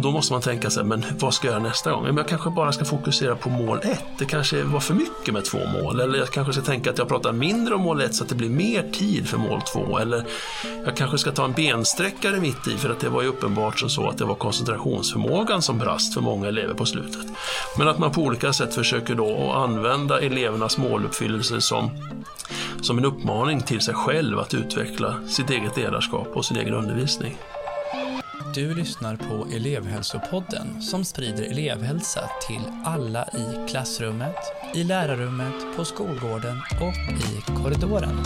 Och då måste man tänka sig, men vad ska jag göra nästa gång? Jag kanske bara ska fokusera på mål ett. Det kanske var för mycket med två mål. Eller jag kanske ska tänka att jag pratar mindre om mål ett så att det blir mer tid för mål två. Eller jag kanske ska ta en bensträckare mitt i för att det var ju uppenbart som så att det var koncentrationsförmågan som brast för många elever på slutet. Men att man på olika sätt försöker då använda elevernas måluppfyllelse som, som en uppmaning till sig själv att utveckla sitt eget ledarskap och sin egen undervisning. Du lyssnar på elevhälsopodden som sprider elevhälsa till alla i klassrummet, i lärarrummet, på skolgården och i korridoren.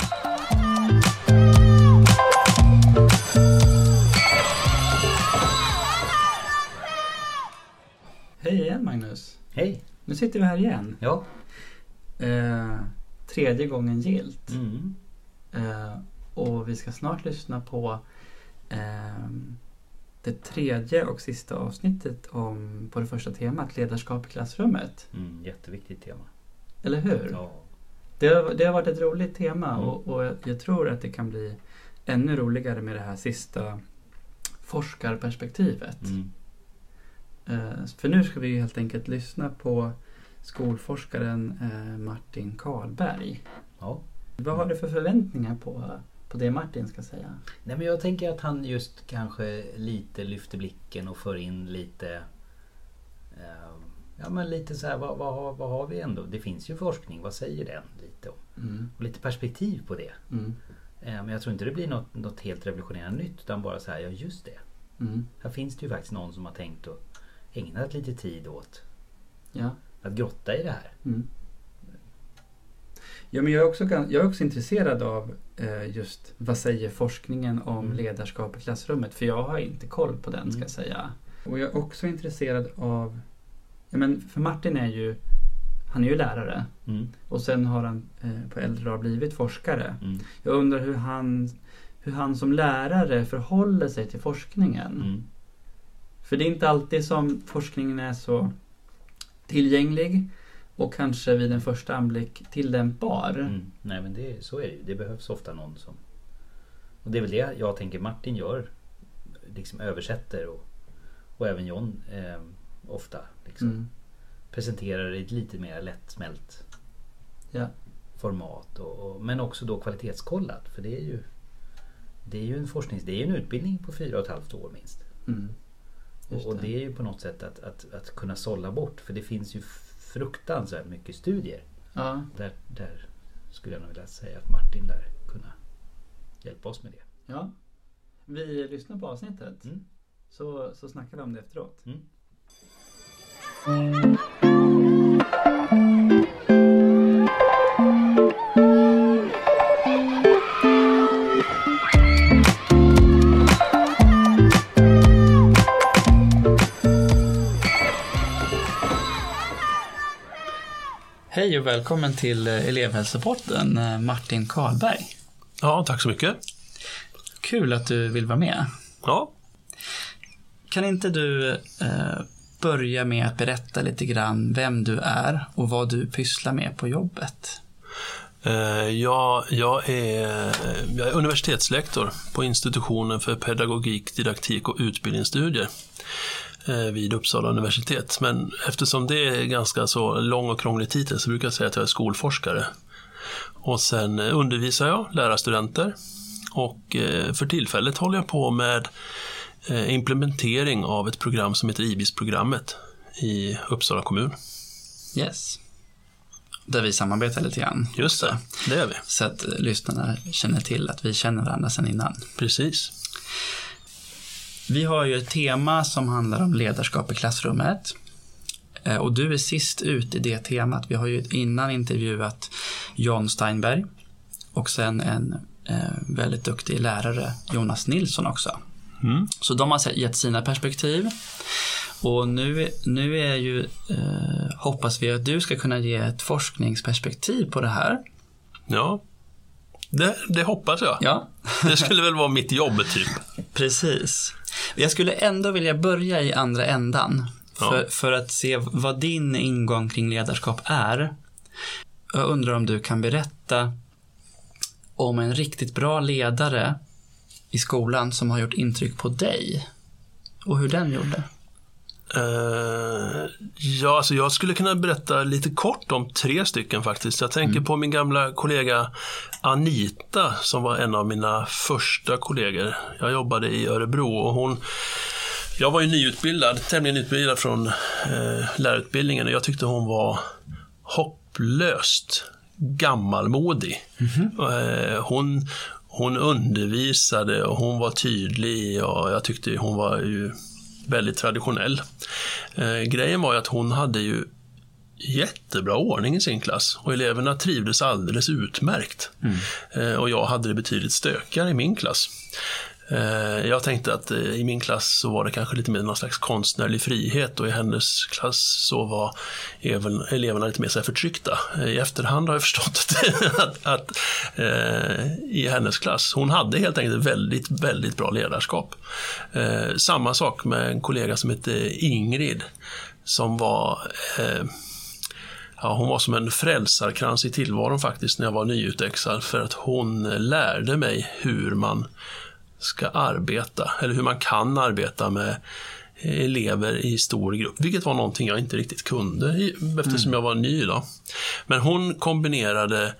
Hej igen Magnus. Hej. Nu sitter vi här igen. Ja. Eh, tredje gången gilt. Mm. Eh, och vi ska snart lyssna på eh, det tredje och sista avsnittet om, på det första temat, ledarskap i klassrummet. Mm, jätteviktigt tema. Eller hur? Ja. Det, har, det har varit ett roligt tema Mm. och, och jag- tror att det kan bli ännu roligare med det här sista forskarperspektivet. Mm. Eh, för nu ska vi helt enkelt lyssna på skolforskaren eh, Martin Karlberg. ja. Vad har du för förväntningar på, på det Martin ska säga? Nej, men jag tänker att han just kanske lite lyfter blicken och för in lite eh, Ja men lite så här, vad, vad, har- vad har vi ändå? Det finns ju forskning, vad säger den lite om? Mm. Och lite perspektiv på det. Mm. Eh, men jag tror inte det blir något, något helt revolutionerande nytt utan bara så här, ja just det. Mm. Här finns det ju faktiskt någon som har tänkt och ägnat lite tid åt Ja. att grotta i det här. Mm. Ja, men jag, är också, jag är också intresserad av just vad säger forskningen om Mm. ledarskap i klassrummet? För jag har inte koll på den ska Mm. jag säga. Och jag är också intresserad av, ja, men för Martin är ju, han är ju lärare Mm. och sen har han eh, på äldre dagar blivit forskare. Mm. Jag undrar hur han, hur han som lärare förhåller sig till forskningen. Mm. För det är inte alltid som forskningen är så tillgänglig och kanske vid en första anblick tillämpbar. Mm. Nej men det, så är det ju. Det behövs ofta någon som... Och det är väl det jag tänker Martin gör. Liksom översätter och, och även John eh, ofta. Liksom, Mm. Presenterar i ett lite mer lättsmält Ja. format. Och, och, men också då kvalitetskollat. För det är ju det är ju en forsknings... Det är ju en utbildning på fyra och ett halvt år minst. Mm. Och, och det är ju på något sätt att, att, att kunna sålla bort. För det finns ju fruktansvärt mycket studier. Ja. Där, där skulle jag nog vilja säga att Martin där kunna hjälpa oss med det. ja. Vi lyssnar på avsnittet Mm. så, så snackar vi om det efteråt. Mm. Hej och välkommen till eh, elevhälsopodden eh, Martin Karlberg. Ja, tack så mycket. Kul att du vill vara med. Ja, Kan inte du eh, börja med att berätta lite grann vem du är och vad du pysslar med på jobbet? Eh, Jag, jag, är, jag är universitetslektor på institutionen för pedagogik, didaktik och utbildningsstudier vid Uppsala universitet. Men eftersom det är ganska så lång och krånglig titel så brukar jag säga att jag är skolforskare. Och sen eh, undervisar jag lärarstudenter och eh, för tillfället håller jag på med eh, implementering av ett program som heter IBIS-programmet i Uppsala kommun. Yes. Där vi samarbetar lite grann. Just det, det är vi. Så att eh, lyssnarna känner till att vi känner varandra sedan innan. Precis. Vi har ju ett tema som handlar om ledarskap i klassrummet. Eh, Och du är sist ut i det temat. Vi har ju innan intervjuat John Steinberg och sen en eh, väldigt duktig lärare, Jonas Nilsson också. Mm. Så de har gett sina perspektiv. Och nu, nu är ju, eh, hoppas vi att du ska kunna ge ett forskningsperspektiv på det här. Ja, det, det hoppas jag. Ja, Det skulle väl vara mitt jobb, typ. Precis. Jag skulle ändå vilja börja i andra ändan. Ja. För, för att se vad din ingång kring ledarskap är. Jag undrar om du kan berätta om en riktigt bra ledare i skolan som har gjort intryck på dig. Och hur den gjorde. Eh, ja, alltså jag skulle kunna berätta lite kort om tre stycken faktiskt. Jag tänker på min gamla kollega Anita som var en av mina första kollegor. Jag jobbade i Örebro och hon jag var ju nyutbildad, tämligen utbildad från eh, lärarutbildningen och jag tyckte hon var hopplöst gammalmodig. Eh, hon, hon undervisade och hon var tydlig och jag tyckte hon var ju väldigt traditionell. Eh, grejen var ju att hon hade ju jättebra ordning i sin klass och eleverna trivdes alldeles utmärkt. Eh, och jag hade det betydligt stökigare i min klass. Eh, jag tänkte att eh, i min klass så var det kanske lite mer någon slags konstnärlig frihet och i hennes klass så var eleverna lite mer så här förtryckta. Eh, I efterhand har jag förstått att, att, att eh, i hennes klass, hon hade helt enkelt väldigt, väldigt bra ledarskap. Eh, samma sak med en kollega som hette Ingrid som var eh, Ja, hon var som en frälsarkrans i tillvaron faktiskt när jag var nyutexad för att hon lärde mig hur man ska arbeta, eller hur man kan arbeta med elever i stor grupp, vilket var någonting jag inte riktigt kunde eftersom jag var ny då. Men hon kombinerade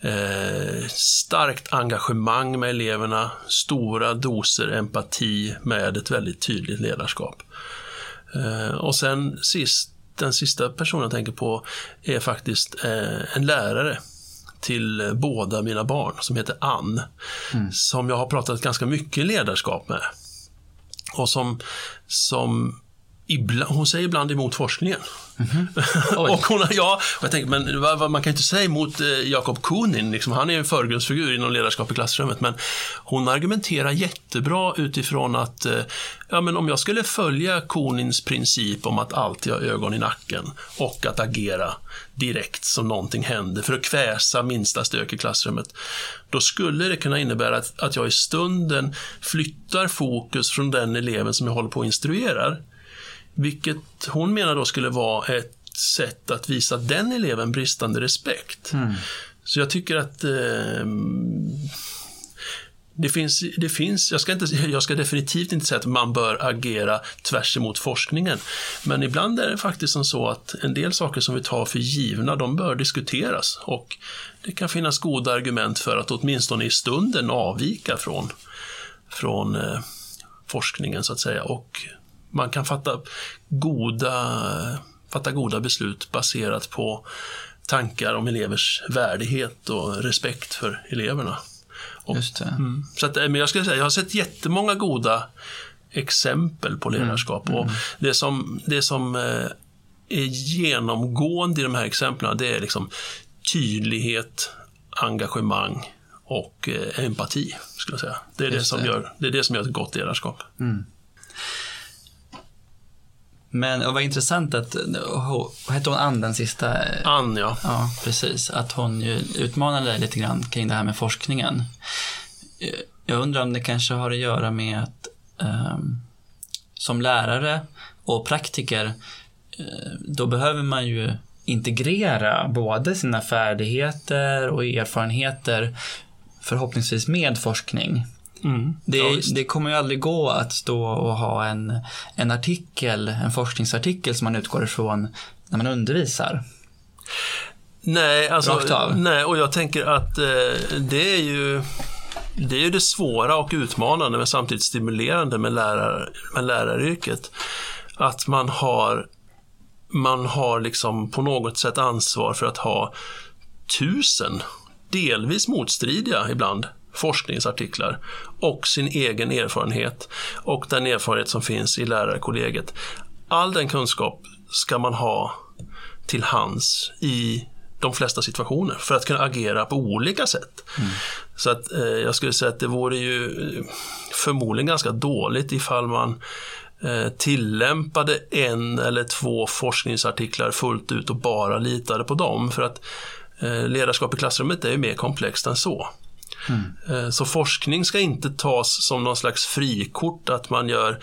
eh, starkt engagemang med eleverna, stora doser empati med ett väldigt tydligt ledarskap. Eh, och sen sist, den sista personen jag tänker på är faktiskt eh, en lärare till båda mina barn som heter Ann. Som jag har pratat ganska mycket ledarskap med. Och som, som ibland, hon säger ibland emot forskningen. och hon, ja, och jag tänker, men man kan inte säga emot eh, Jakob Kunin, liksom, han är en förgrundsfigur inom ledarskap i klassrummet, men hon argumenterar jättebra utifrån att eh, ja, men om jag skulle följa Kunins princip om att alltid ha ögon i nacken och att agera direkt som någonting händer för att kväsa minsta stök i klassrummet, då skulle det kunna innebära att, att jag i stunden flyttar fokus från den eleven som jag håller på och instruerar vilket hon menar då skulle vara ett sätt att visa den eleven bristande respekt. Mm. Så jag tycker att eh, det finns, det finns jag, ska inte, jag ska definitivt inte säga att man bör agera tvärs emot forskningen. Men ibland är det faktiskt som så att en del saker som vi tar för givna, de bör diskuteras. Och det kan finnas goda argument för att åtminstone i stunden avvika från, från eh, forskningen så att säga. Och man kan fatta goda, fatta goda beslut baserat på tankar om elevers värdighet och respekt för eleverna. Och, Just det. mm, så att, men jag skulle säga, jag har sett jättemånga goda exempel på ledarskap. Och det som, det som eh, är genomgående i de här exemplen, det är liksom tydlighet, engagemang och eh, empati, skulle jag säga. Det är det, Just som det. Gör, det är det som gör ett gott ledarskap. Men vad intressant att, vad hette hon Ann den sista? Ann, ja. Ja, precis. Att hon ju utmanade dig lite grann kring det här med forskningen. Eh, Jag undrar om det kanske har att göra med att ehm, som lärare och praktiker, eh, då behöver man ju integrera både sina färdigheter och erfarenheter förhoppningsvis med forskning. Mm. Det, ja, det kommer ju aldrig gå att stå och ha en, en artikel, en forskningsartikel som man utgår ifrån när man undervisar. Nej, alltså, nej, och jag tänker att eh, det är ju det är ju det svåra och utmanande men samtidigt stimulerande med, lärar, med läraryrket. Att man har, man har liksom på något sätt ansvar för att ha tusen, delvis motstridiga ibland, forskningsartiklar och sin egen erfarenhet och den erfarenhet som finns i lärarkollegiet. All den kunskap ska man ha till hands i de flesta situationer för att kunna agera på olika sätt. Så att eh, jag skulle säga att det vore ju eh, förmodligen ganska dåligt ifall man eh, tillämpade en eller två forskningsartiklar fullt ut och bara litade på dem. För att eh, ledarskap i klassrummet är ju mer komplext än så. Mm. Eh, så forskning ska inte tas som någon slags frikort att man gör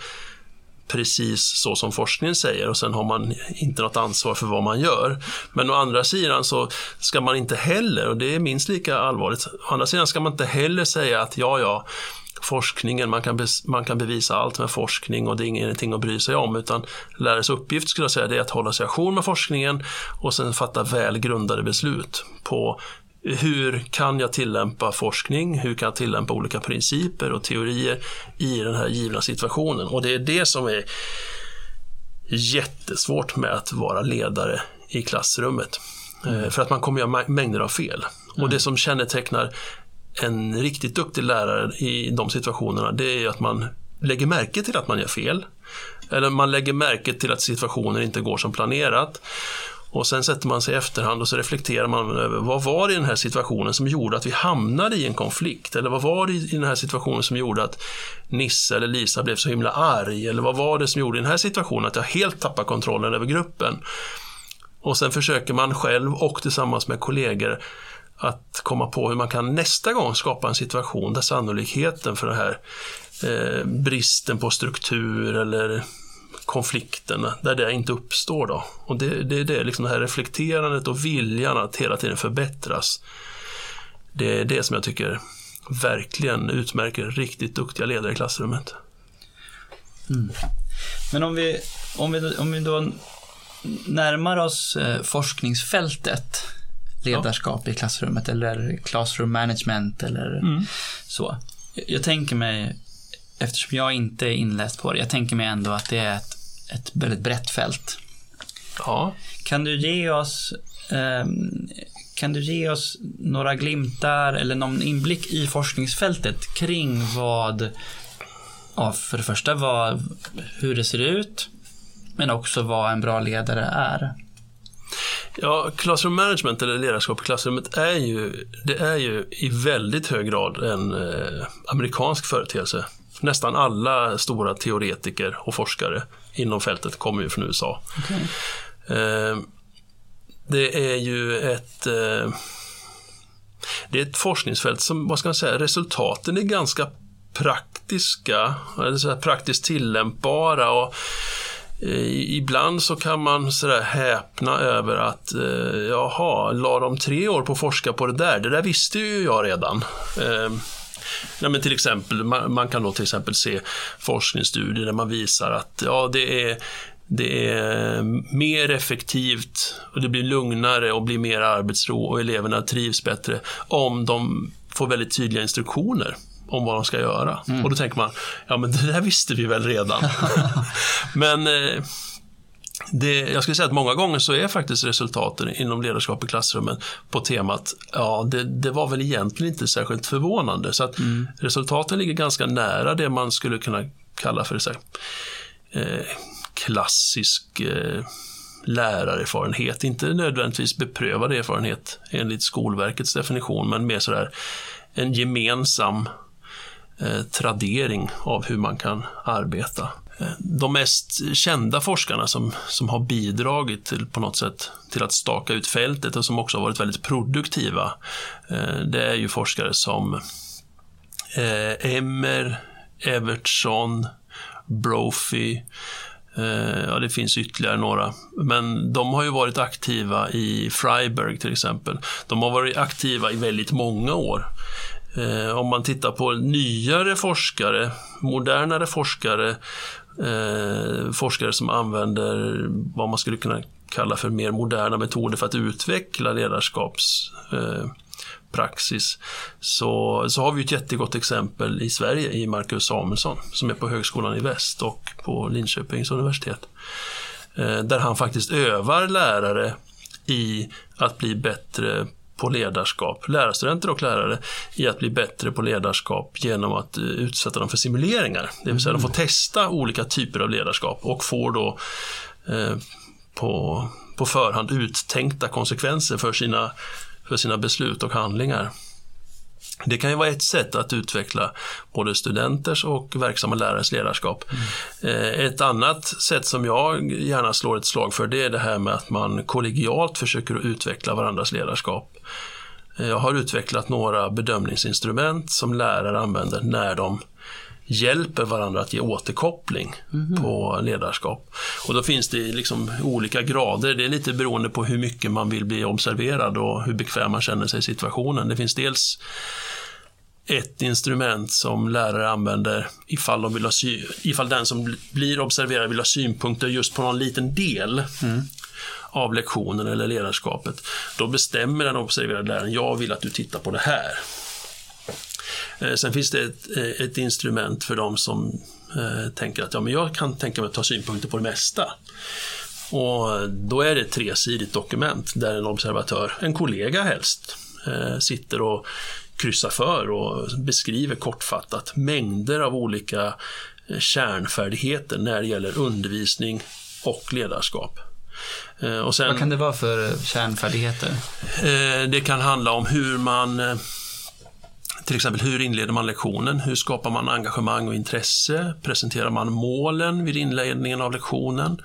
precis så som forskningen säger och sen har man inte något ansvar för vad man gör. Men å andra sidan så ska man inte heller, och det är minst lika allvarligt, å andra sidan ska man inte heller säga att ja, ja, forskningen, man kan, man kan bevisa allt med forskning och det är ingenting att bry sig om utan lärares uppgift skulle jag säga det är att hålla sig ajour med forskningen och sen fatta väl grundade beslut på hur kan jag tillämpa forskning? Hur kan jag tillämpa olika principer och teorier i den här givna situationen? Och det är det som är jättesvårt med att vara ledare i klassrummet. Mm. För att man kommer göra mängder av fel. Mm. Och det som kännetecknar en riktigt duktig lärare i de situationerna, det är att man lägger märke till att man gör fel. Eller man lägger märke till att situationen inte går som planerat. Och sen sätter man sig i efterhand och så reflekterar man över vad var det i den här situationen som gjorde att vi hamnade i en konflikt? Eller vad var det i den här situationen som gjorde att Nisse eller Lisa blev så himla arg? Eller vad var det som gjorde i den här situationen att jag helt tappade kontrollen över gruppen? Och sen försöker man själv och tillsammans med kollegor att komma på hur man kan nästa gång skapa en situation där sannolikheten för den här eh, bristen på struktur eller konflikten där det inte uppstår. Då. Och det, det är det, liksom det här reflekterandet och viljan att hela tiden förbättras. Det är det som jag tycker verkligen utmärker riktigt duktiga ledare i klassrummet. Mm. Men om vi, om, vi, om vi då närmar oss eh, forskningsfältet, ledarskap ja. i klassrummet eller classroom management eller mm. så. Jag tänker mig, eftersom jag inte är inläst på det, jag tänker mig ändå att det är ett ett väldigt brett fält. Ja. Kan du ge oss eh, kan du ge oss några glimtar eller någon inblick i forskningsfältet kring vad, ja, för det första vad, hur det ser ut, men också vad en bra ledare är? Ja, classroom management eller ledarskap i klassrummet är ju, det är ju i väldigt hög grad en eh, amerikansk företeelse. Nästan alla stora teoretiker och forskare inom fältet kommer ju från USA. Okay. Eh, det är ju ett eh, det är ett forskningsfält som, vad ska man säga, resultaten är ganska praktiska, eller så praktiskt tillämpbara och eh, Ibland så kan man sådär häpna över att jaha, la de tre år på att forska på det där? Det där visste ju jag redan. Ja, men till exempel, man, man, kan då till exempel se forskningsstudier där man visar att ja, det är det är mer effektivt och det blir lugnare och blir mer arbetsro och eleverna trivs bättre om de får väldigt tydliga instruktioner om vad de ska göra. Mm. Och då tänker man, ja men det där visste vi väl redan. men eh, det, jag skulle säga att många gånger så är faktiskt resultaten inom ledarskap i klassrummet på temat, ja det, det var väl egentligen inte särskilt förvånande. Så att mm. resultaten ligger ganska nära det man skulle kunna kalla för så här, eh, klassisk eh, lärarerfarenhet. Inte nödvändigtvis beprövad erfarenhet enligt Skolverkets definition, men mer sådär en gemensam eh, tradering av hur man kan arbeta de mest kända forskarna som, som har bidragit till, på något sätt till att staka ut fältet och som också har varit väldigt produktiva, eh, det är ju forskare som eh, Emmer, Evertsson, Brophy, eh, ja det finns ytterligare några, men de har ju varit aktiva i Freiburg till exempel. De har varit aktiva i väldigt många år. Om man tittar på nyare forskare, modernare forskare eh, forskare som använder vad man skulle kunna kalla för mer moderna metoder för att utveckla ledarskapspraxis. Eh, så, så har vi ett jättegott exempel i Sverige i Marcus Samuelsson som är på Högskolan i Väst och på Linköpings universitet. Eh, där han faktiskt övar lärare i att bli bättre på ledarskap, lärarstudenter och lärare, i att bli bättre på ledarskap genom att eh, utsätta dem för simuleringar. Det vill säga mm. de får testa olika typer av ledarskap och får då eh, på, på förhand uttänkta konsekvenser för sina, för sina beslut och handlingar. Det kan ju vara ett sätt att utveckla både studenters och verksamma lärares ledarskap. Mm. Ett annat sätt som jag gärna slår ett slag för det är det här med att man kollegialt försöker utveckla varandras ledarskap. Eh, jag har utvecklat några bedömningsinstrument som lärare använder när de hjälper varandra att ge återkoppling mm. på ledarskap. Och då finns det liksom olika grader. Det är lite beroende på hur mycket man vill bli observerad och hur bekväm man känner sig i situationen. Det finns dels ett instrument som lärare använder ifall, de vill ha ifall den som blir observerad vill ha synpunkter just på någon liten del mm. av lektionen eller ledarskapet. Då bestämmer den observerade läraren, jag vill att du tittar på det här. Eh, sen finns det ett, eh, ett instrument för de som eh, tänker att ja, men jag kan tänka mig att ta synpunkter på det mesta. Och då är det ett tresidigt dokument där en observatör, en kollega helst, sitter och kryssar för och beskriver kortfattat mängder av olika kärnfärdigheter när det gäller undervisning och ledarskap. Och sen, Vad kan det vara för kärnfärdigheter? Det kan handla om hur man till exempel hur inleder man lektionen? Hur skapar man engagemang och intresse? Presenterar man målen vid inledningen av lektionen?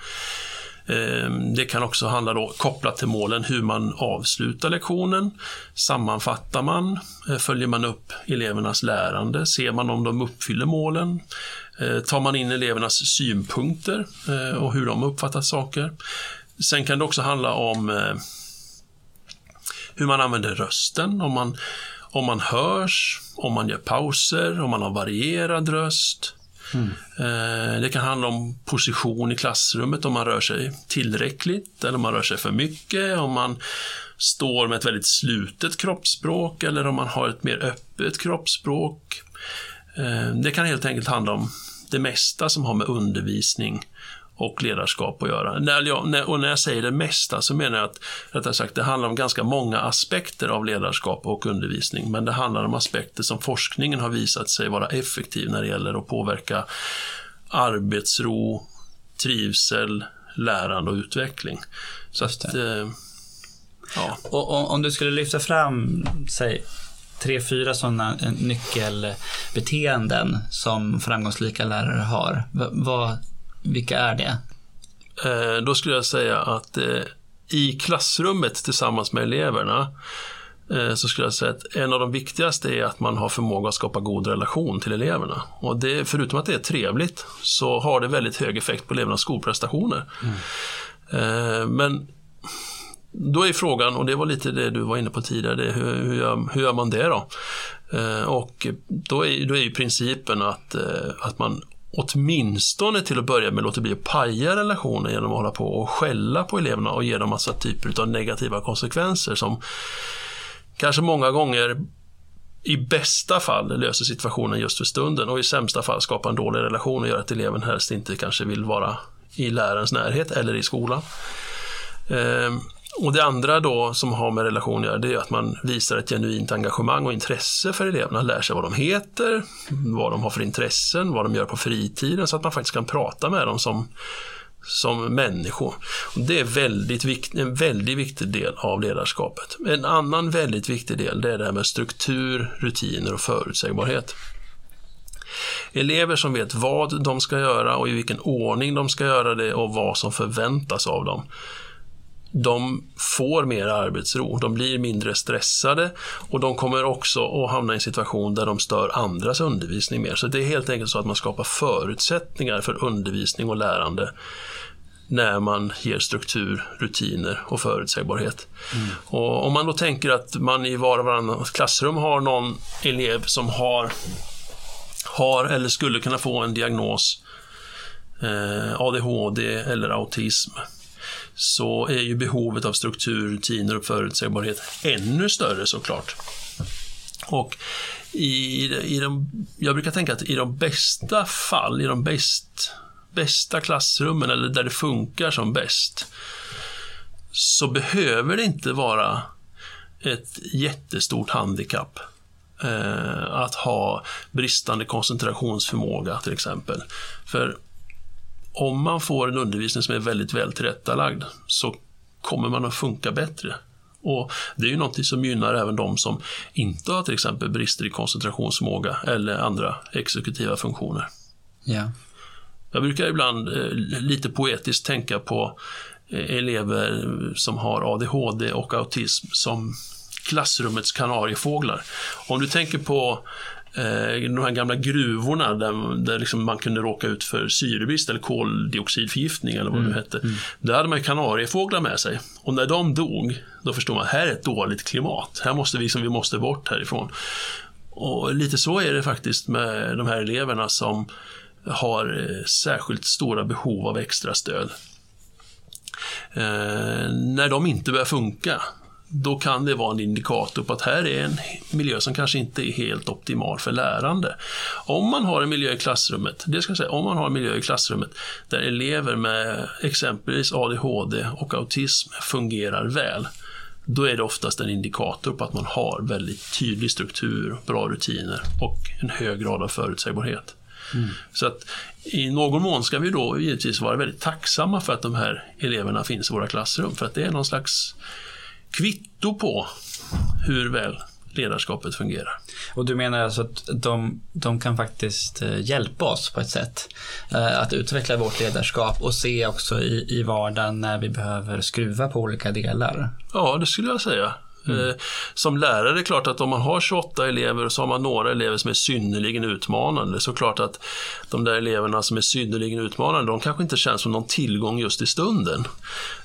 Ehm, det kan också handla då, kopplat till målen, hur man avslutar lektionen. Sammanfattar man? Eh, följer man upp elevernas lärande? Ser man om de uppfyller målen? Eh, tar man in elevernas synpunkter eh, och hur de uppfattar saker? Sen kan det också handla om hur man använder rösten, om man, om man hörs, om man gör pauser, om man har varierad röst. Mm. Det kan handla om position i klassrummet, om man rör sig tillräckligt eller om man rör sig för mycket, om man står med ett väldigt slutet kroppsspråk eller om man har ett mer öppet kroppsspråk. Eh, det kan helt enkelt handla om det mesta som har med undervisning och ledarskap att göra. När jag, och när jag säger det mesta så menar jag att rättare sagt, det handlar om ganska många aspekter av ledarskap och undervisning, men det handlar om aspekter som forskningen har visat sig vara effektiv när det gäller att påverka arbetsro, trivsel, lärande och utveckling. Så att, eh, ja. Och om du skulle lyfta fram, säg tre, fyra sådana nyckelbeteenden som framgångsrika lärare har. Vad, vilka är det? Eh, då skulle jag säga att eh, i klassrummet tillsammans med eleverna eh, så skulle jag säga att en av de viktigaste är att man har förmåga att skapa god relation till eleverna. Och det, förutom att det är trevligt så har det väldigt hög effekt på elevernas skolprestationer. Mm. Men då är frågan, och det var lite det du var inne på tidigare, hur, hur, gör, hur gör man det då? Och då är, då är ju principen att, att man åtminstone till att börja med låter bli att paja relationen genom att hålla på och skälla på eleverna och ge dem massa typer av negativa konsekvenser som kanske många gånger i bästa fall löser situationen just för stunden och i sämsta fall skapar en dålig relation och gör att eleven helst inte kanske vill vara i lärarens närhet eller i skolan. Ehm, och det andra då som har med relation att göra, det är att man visar ett genuint engagemang och intresse för eleverna, lär sig vad de heter, vad de har för intressen, vad de gör på fritiden, så att man faktiskt kan prata med dem som, som människor. Och det är väldigt vikt, en väldigt viktig del av ledarskapet. En annan väldigt viktig del, det är det här med struktur, rutiner och förutsägbarhet. Elever som vet vad de ska göra och i vilken ordning de ska göra det och vad som förväntas av dem de får mer arbetsro, de blir mindre stressade och de kommer också att hamna i en situation där de stör andras undervisning mer. Så det är helt enkelt så att man skapar förutsättningar för undervisning och lärande när man ger struktur, rutiner och förutsägbarhet. Mm. Och om man då tänker att man i var och varannan klassrum har någon elev som har, har eller skulle kunna få en diagnos eh, ADHD eller autism så är ju behovet av struktur, rutiner och förutsägbarhet ännu större såklart. Och i, i de, jag brukar tänka att i de bästa fall, i de bäst, bästa klassrummen eller där det funkar som bäst, så behöver det inte vara ett jättestort handikapp eh, att ha bristande koncentrationsförmåga till exempel. För om man får en undervisning som är väldigt väl tillrättalagd så kommer man att funka bättre. Och Det är ju något som gynnar även de som inte har till exempel brister i koncentrationsförmåga eller andra exekutiva funktioner. Ja. Jag brukar ibland eh, lite poetiskt tänka på eh, elever som har ADHD och autism som klassrummets kanariefåglar. Om du tänker på de här gamla gruvorna där, där liksom man kunde råka ut för syrebrist eller koldioxidförgiftning eller vad mm. det nu hette. Mm. Där hade man kanariefåglar med sig. Och när de dog, då förstod man att här är ett dåligt klimat. Här måste vi, som vi måste bort härifrån. och lite så är det faktiskt med de här eleverna som har eh, särskilt stora behov av extra stöd. Eh, när de inte börjar funka, då kan det vara en indikator på att här är en miljö som kanske inte är helt optimal för lärande. Om man har en miljö i klassrummet, det ska jag säga, om man har en miljö i klassrummet där elever med exempelvis ADHD och autism fungerar väl, då är det oftast en indikator på att man har väldigt tydlig struktur, bra rutiner och en hög grad av förutsägbarhet. Mm. Så att i någon mån ska vi då givetvis vara väldigt tacksamma för att de här eleverna finns i våra klassrum, för att det är någon slags kvitto på hur väl ledarskapet fungerar. Och du menar alltså att de, de kan faktiskt eh, hjälpa oss på ett sätt eh, att utveckla vårt ledarskap och se också i, i vardagen när vi behöver skruva på olika delar? Ja, det skulle jag säga. Mm. Eh, som lärare är det klart att om man har 28 elever och så har man några elever som är synnerligen utmanande så klart att de där eleverna som är synnerligen utmanande de kanske inte känns som någon tillgång just i stunden.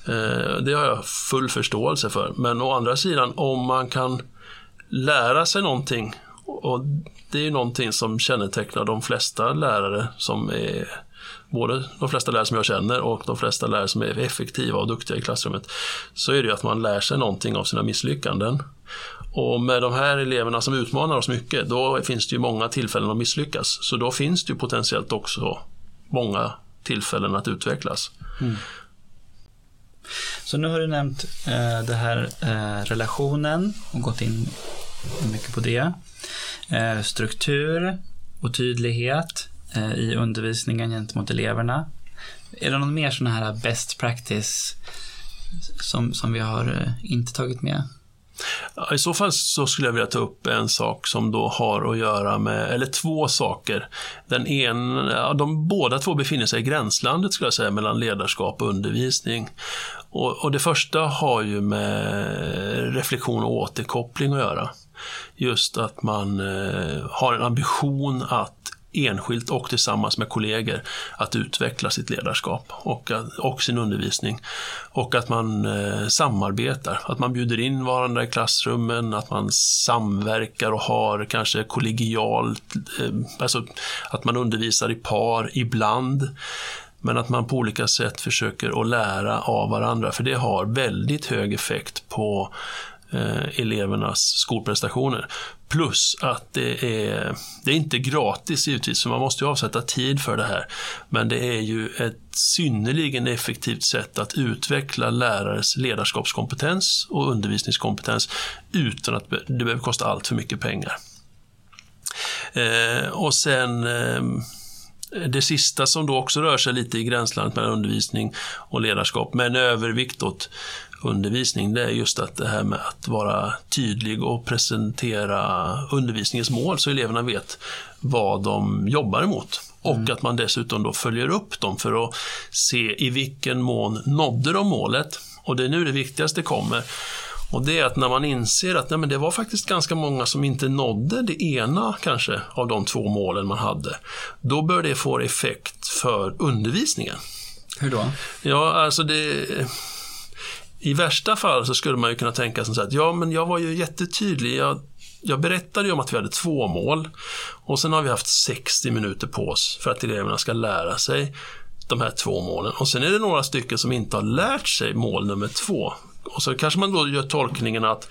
Eh, det har jag full förståelse för. Men å andra sidan om man kan lära sig någonting och det är ju någonting som kännetecknar de flesta lärare som är både de flesta lärare som jag känner och de flesta lärare som är effektiva och duktiga i klassrummet, så är det ju att man lär sig någonting av sina misslyckanden. Och med de här eleverna som utmanar oss mycket, då finns det ju många tillfällen att misslyckas. Så då finns det ju potentiellt också många tillfällen att utvecklas. Mm. Så nu har du nämnt eh, det här eh, relationen och gått in mycket på det. Eh, struktur och tydlighet. Eh, I undervisningen gentemot eleverna. Är det någon mer sån här best practice som, som vi har eh, inte tagit med? I så fall så skulle jag vilja ta upp en sak som då har att göra med, eller två saker. Den ena, de båda två befinner sig i gränslandet skulle jag säga mellan ledarskap och undervisning. Och, och det första har ju med reflektion och återkoppling att göra. Just att man eh, har en ambition att enskilt och tillsammans med kollegor att utveckla sitt ledarskap och, och sin undervisning. Och att man eh, samarbetar, att man bjuder in varandra i klassrummen, att man samverkar och har kanske kollegialt, eh, alltså att man undervisar i par ibland. Men att man på olika sätt försöker att lära av varandra, för det har väldigt hög effekt på eh, elevernas skolprestationer. Plus att det är, det är inte gratis givetvis, så man måste ju avsätta tid för det här. Men det är ju ett synnerligen effektivt sätt att utveckla lärares ledarskapskompetens och undervisningskompetens utan att det behöver kosta allt för mycket pengar. Eh, och sen eh, det sista som då också rör sig lite i gränslandet mellan undervisning och ledarskap, men övervikt åt undervisning, det är just att det här med att vara tydlig och presentera undervisningens mål så eleverna vet vad de jobbar emot. Och mm. att man dessutom då följer upp dem för att se i vilken mån nådde de målet. Och det är nu det viktigaste kommer. Och det är att när man inser att nej, men det var faktiskt ganska många som inte nådde det ena kanske av de två målen man hade. Då bör det få effekt för undervisningen. Hur då? Ja, alltså det i värsta fall så skulle man ju kunna tänka sig att ja, men jag var ju jättetydlig. Jag, jag berättade ju om att vi hade två mål och sen har vi haft 60 minuter på oss för att eleverna ska lära sig de här två målen. Och sen är det några stycken som inte har lärt sig mål nummer två. Och så kanske man då gör tolkningen att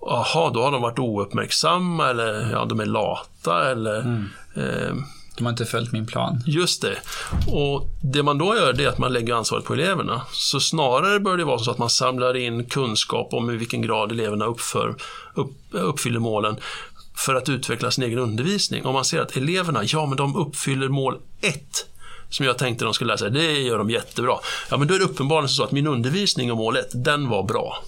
Jaha, då har de varit ouppmärksamma eller ja, de är lata eller mm. eh, de har inte följt min plan. Just det. Och det man då gör det är att man lägger ansvaret på eleverna. Så snarare bör det vara så att man samlar in kunskap om i vilken grad eleverna uppför, upp, uppfyller målen för att utveckla sin egen undervisning. Om man ser att eleverna, ja men de uppfyller mål 1 som jag tänkte de skulle lära sig, det gör de jättebra. Ja men då är det uppenbarligen så att min undervisning om mål 1, den var bra.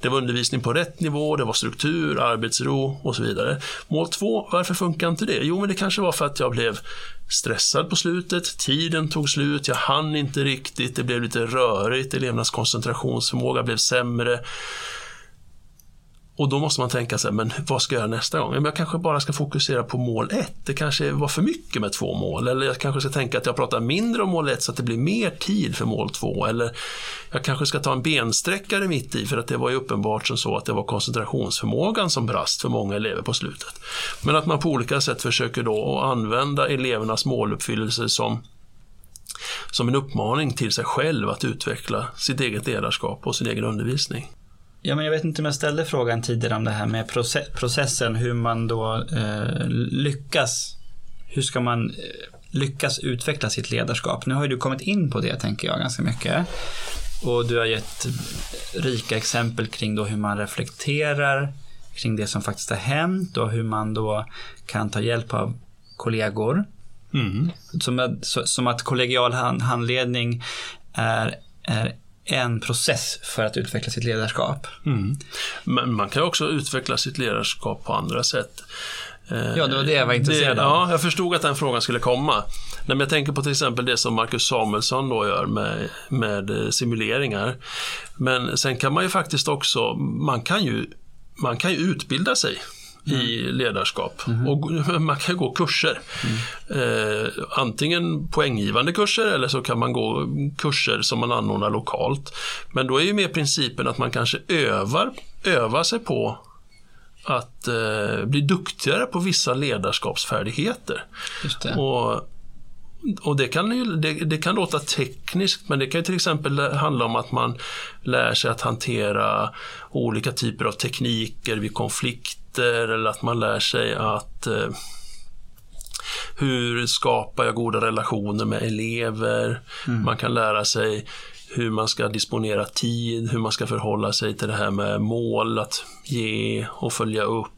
Det var undervisning på rätt nivå, det var struktur, arbetsro och så vidare. Mål två, varför funkar inte det? Jo, men det kanske var för att jag blev stressad på slutet, tiden tog slut, jag hann inte riktigt, det blev lite rörigt, elevernas koncentrationsförmåga blev sämre och då måste man tänka sig, men vad ska jag göra nästa gång? Jag kanske bara ska fokusera på mål ett. Det kanske var för mycket med två mål. Eller jag kanske ska tänka att jag pratar mindre om mål ett så att det blir mer tid för mål två. Eller jag kanske ska ta en bensträckare mitt i för att det var ju uppenbart som så att det var koncentrationsförmågan som brast för många elever på slutet. Men att man på olika sätt försöker då använda elevernas måluppfyllelse som som en uppmaning till sig själv att utveckla sitt eget ledarskap och sin egen undervisning. Ja, men jag vet inte om jag ställde frågan tidigare om det här med processen, hur man då eh, lyckas. Hur ska man eh, lyckas utveckla sitt ledarskap? Nu har ju du kommit in på det, tänker jag, ganska mycket. Och du har gett rika exempel kring då hur man reflekterar kring det som faktiskt har hänt och hur man då kan ta hjälp av kollegor. Mm. Som, som, att kollegial handledning är, är en process för att utveckla sitt ledarskap. Mm. Men man kan också utveckla sitt ledarskap på andra sätt. Ja, det var det jag var intresserad av. Ja, jag förstod att den frågan skulle komma. men jag tänker på till exempel det som Marcus Samuelsson då gör med, med eh, simuleringar. Men sen kan man ju faktiskt också, man kan ju, man kan ju utbilda sig mm. i ledarskap. Mm. Och man kan gå kurser. Mm. Eh, antingen poänggivande kurser eller så kan man gå kurser som man anordnar lokalt. Men då är ju mer principen att man kanske övar, övar sig på att eh, bli duktigare på vissa ledarskapsfärdigheter. Och och det kan, ju, det, det, kan låta tekniskt men det kan till exempel handla om att man lär sig att hantera olika typer av tekniker vid konflikter eller att man lär sig att eh, hur skapar jag goda relationer med elever? Mm. Man kan lära sig hur man ska disponera tid, hur man ska förhålla sig till det här med mål, att ge och följa upp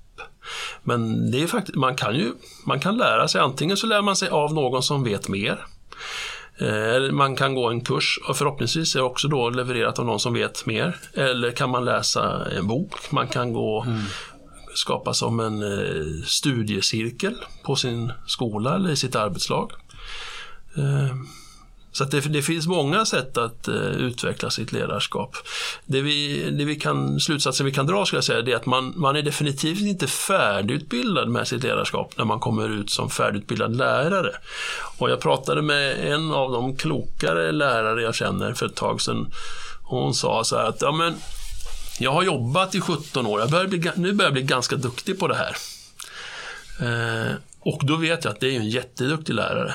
men det är faktiskt, man kan ju man kan lära sig, antingen så lär man sig av någon som vet mer. Eh, man kan gå en kurs och förhoppningsvis är också då levererat av någon som vet mer. Eller kan man läsa en bok, man kan gå mm. skapa som en eh, studiecirkel på sin skola eller i sitt arbetslag. Eh, så det, det, finns många sätt att uh, utveckla sitt ledarskap. Det vi, det vi kan, slutsatsen vi kan dra skulle jag säga, är att man, man är definitivt inte färdigutbildad med sitt ledarskap när man kommer ut som färdigutbildad lärare. Och jag pratade med en av de klokare lärare jag känner för ett tag sedan. Hon sa så här att, ja men, jag har jobbat i 17 år, jag börjar bli, nu börjar jag bli ganska duktig på det här. Uh, och då vet jag att det är en jätteduktig lärare.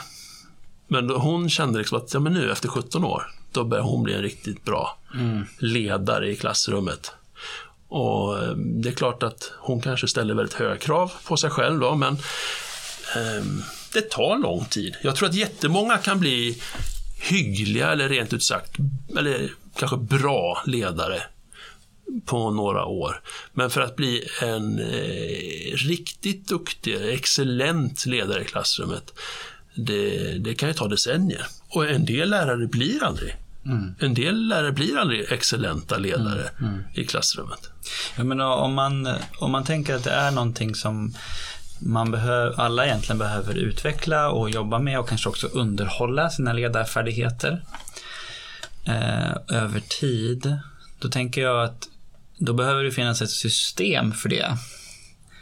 Men hon kände liksom att ja, men nu efter 17 år, då börjar hon bli en riktigt bra mm. ledare i klassrummet. Och eh, det är klart att hon kanske ställer väldigt höga krav på sig själv då, men eh, det tar lång tid. Jag tror att jättemånga kan bli hyggliga eller rent ut sagt, eller kanske bra ledare på några år. Men för att bli en eh, riktigt duktig, excellent ledare i klassrummet, det, det kan ju ta decennier. Och en del lärare blir aldrig Mm. En del lärare blir aldrig excellenta ledare mm. Mm. i klassrummet. Jag menar, om, man, om man tänker att det är någonting som man behöver, alla egentligen behöver utveckla och jobba med och kanske också underhålla sina ledarfärdigheter eh, över tid. Då tänker jag att då behöver det finnas ett system för det.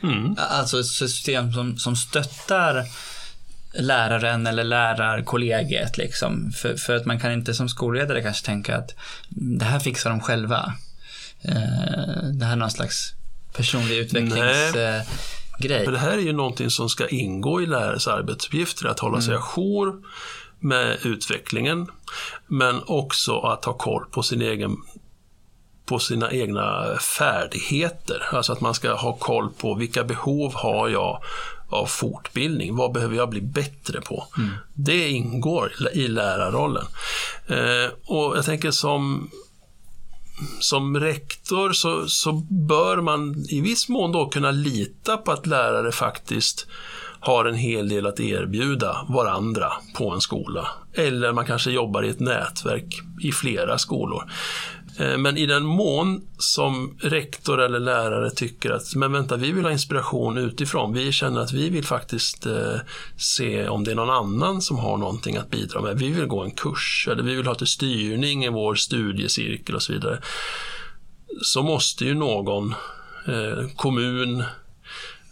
Mm. Alltså ett system som, som stöttar läraren eller lärarkollegiet. Liksom. För, för att man kan inte som skolledare kanske tänka att det här fixar de själva. Eh, det här är någon slags personlig utvecklingsgrej. Eh, det här är ju någonting som ska ingå i lärares arbetsuppgifter, att hålla sig mm. ajour med utvecklingen, men också att ha koll på sin egen på sina egna färdigheter. Alltså att man ska ha koll på vilka behov har jag av fortbildning. Vad behöver jag bli bättre på? Mm. Det ingår i lärarrollen. Eh, och jag tänker som som rektor så, så bör man i viss mån då kunna lita på att lärare faktiskt har en hel del att erbjuda varandra på en skola. Eller man kanske jobbar i ett nätverk i flera skolor. Eh, men i den mån som rektor eller lärare tycker att, men vänta, vi vill ha inspiration utifrån. Vi känner att vi vill faktiskt eh, se om det är någon annan som har någonting att bidra med. Vi vill gå en kurs eller vi vill ha till styrning i vår studiecirkel och så vidare. Så måste ju någon eh, kommun,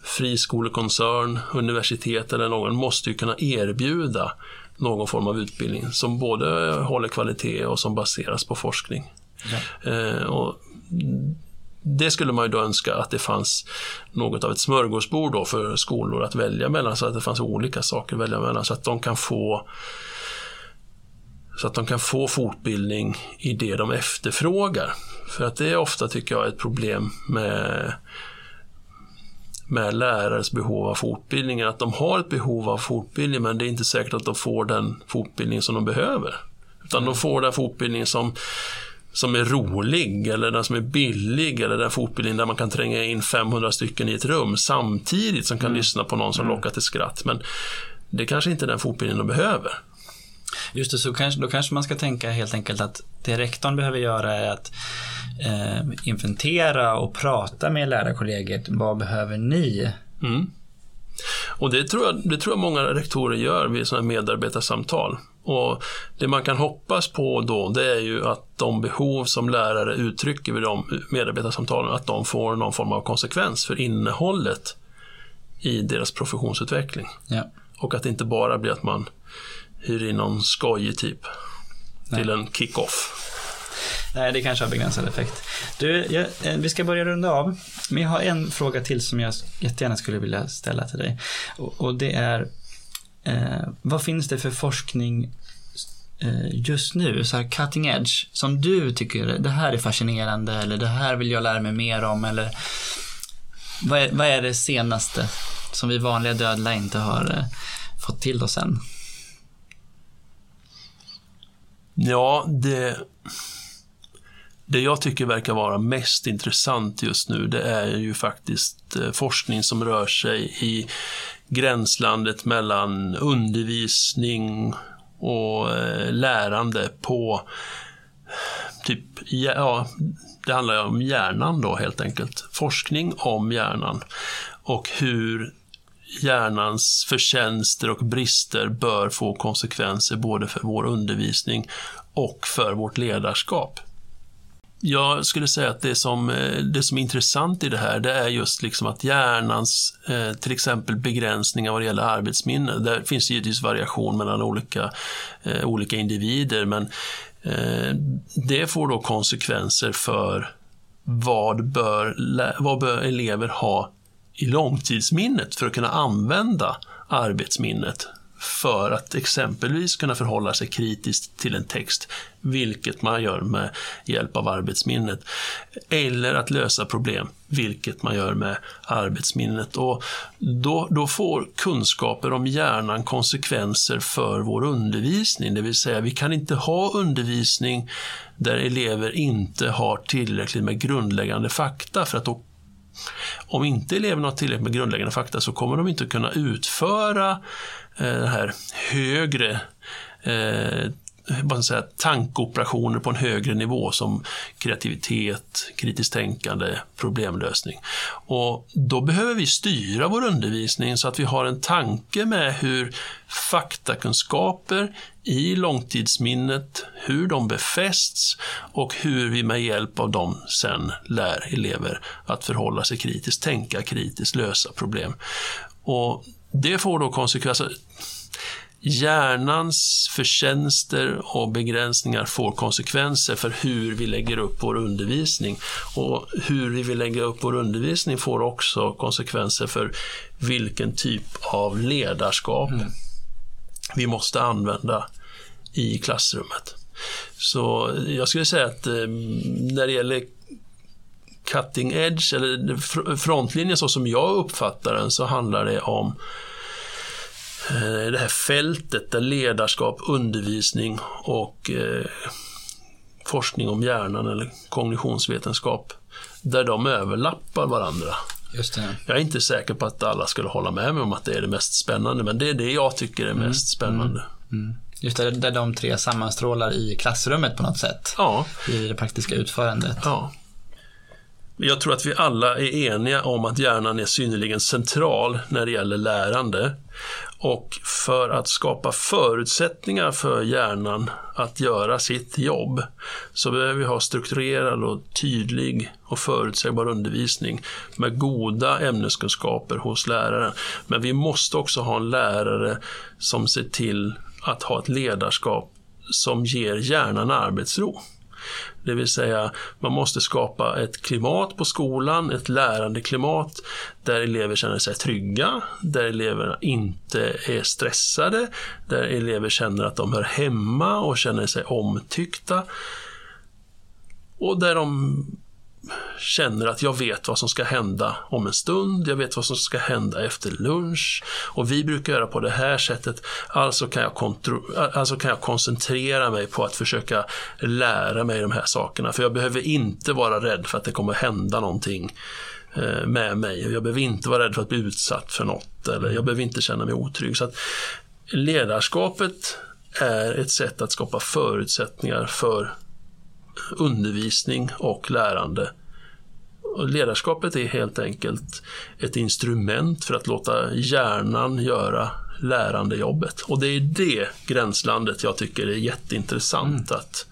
friskolekoncern, universitet eller någon måste ju kunna erbjuda någon form av utbildning som både håller kvalitet och som baseras på forskning. Ja. Eh, och det skulle man ju då önska att det fanns något av ett smörgåsbord då för skolor att välja mellan så att det fanns olika saker att välja mellan så att de kan få så att de kan få fortbildning i det de efterfrågar. För att det är ofta, tycker jag, ett problem med, med lärares behov av fortbildning. Att de har ett behov av fortbildning men det är inte säkert att de får den fortbildning som de behöver. Utan de får den fortbildning som som är rolig eller den som är billig eller den fortbildning där man kan tränga in 500 stycken i ett rum samtidigt som kan mm. lyssna på någon som mm. lockar till skratt. Men det kanske inte är den fortbildning de behöver. Just det, så kanske, då kanske man ska tänka helt enkelt att det rektorn behöver göra är att eh, inventera och prata med lärarkollegiet. Vad behöver ni? Mm. Och det tror, jag, det tror jag många rektorer gör vid sådana medarbetarsamtal. Och Det man kan hoppas på då det är ju att de behov som lärare uttrycker vid de medarbetarsamtalen, att de får någon form av konsekvens för innehållet i deras professionsutveckling. Ja. Och att det inte bara blir att man hyr in någon skojig typ till en kick-off. Nej, det kanske har begränsad effekt. Du, jag, eh, vi ska börja runda av. Men jag har en fråga till som jag jättegärna skulle vilja ställa till dig. Och, och det är, eh, vad finns det för forskning eh, just nu, så här cutting edge, som du tycker det här är fascinerande eller det här vill jag lära mig mer om eller vad är, vad är det senaste som vi vanliga dödliga inte har eh, fått till oss än? Ja, det, det jag tycker verkar vara mest intressant just nu, det är ju faktiskt eh, forskning som rör sig i gränslandet mellan undervisning och eh, lärande på typ, ja, det handlar om hjärnan då helt enkelt. Forskning om hjärnan och hur hjärnans förtjänster och brister bör få konsekvenser både för vår undervisning och för vårt ledarskap. Jag skulle säga att det som, eh, det som är intressant i det här, det är just liksom att hjärnans, eh, till exempel begränsningar vad det gäller arbetsminne, där finns det givetvis variation mellan olika, eh, olika individer, men det får då konsekvenser för vad bör, vad bör elever ha i långtidsminnet för att kunna använda arbetsminnet för att exempelvis kunna förhålla sig kritiskt till en text, vilket man gör med hjälp av arbetsminnet. Eller att lösa problem, vilket man gör med arbetsminnet. Och då, då får kunskaper om hjärnan konsekvenser för vår undervisning, det vill säga vi kan inte ha undervisning där elever inte har tillräckligt med grundläggande fakta för att då om inte eleverna har tillräckligt med grundläggande fakta så kommer de inte kunna utföra eh, här högre eh, säga, tankoperationer på en högre nivå som kreativitet, kritiskt tänkande, problemlösning. Och då behöver vi styra vår undervisning så att vi har en tanke med hur faktakunskaper i långtidsminnet, hur de befästs och hur vi med hjälp av dem sen lär elever att förhålla sig kritiskt, tänka kritiskt, lösa problem. Och det får då konsekvenser hjärnans förtjänster och begränsningar får konsekvenser för hur vi lägger upp vår undervisning. Och hur vi lägga upp vår undervisning får också konsekvenser för vilken typ av ledarskap mm. vi måste använda i klassrummet. Så jag skulle säga att eh, när det gäller cutting edge, eller frontlinjen så som jag uppfattar den, så handlar det om Eh, det här fältet där ledarskap, undervisning och eh, forskning om hjärnan eller kognitionsvetenskap, där de överlappar varandra. Jag är inte säker på att alla skulle hålla med mig om att det är det mest spännande, men det är det jag tycker är mest mm. spännande. Mm. Mm. Just det, där de tre sammanstrålar i klassrummet på något sätt. Ja. I det praktiska utförandet. Ja. Jag tror att vi alla är eniga om att hjärnan är synnerligen central när det gäller lärande. Och för att skapa förutsättningar för hjärnan att göra sitt jobb så behöver vi ha strukturerad och tydlig och förutsägbar undervisning med goda ämneskunskaper hos läraren. Men vi måste också ha en lärare som ser till att ha ett ledarskap som ger hjärnan arbetsro. Det vill säga, man måste skapa ett klimat på skolan, ett lärandeklimat där elever känner sig trygga, där eleverna inte är stressade, där elever känner att de hör hemma och känner sig omtyckta. Och där de känner att jag vet vad som ska hända om en stund, jag vet vad som ska hända efter lunch och vi brukar göra på det här sättet, alltså kan jag, alltså kan jag koncentrera mig på att försöka lära mig de här sakerna för jag behöver inte vara rädd för att det kommer hända någonting eh, med mig. Jag behöver inte vara rädd för att bli utsatt för något eller jag behöver inte känna mig otrygg. Så att ledarskapet är ett sätt att skapa förutsättningar för undervisning och lärande. Ledarskapet är helt enkelt ett instrument för att låta hjärnan göra lärandejobbet. Och det är det gränslandet jag tycker är jätteintressant. Mm. att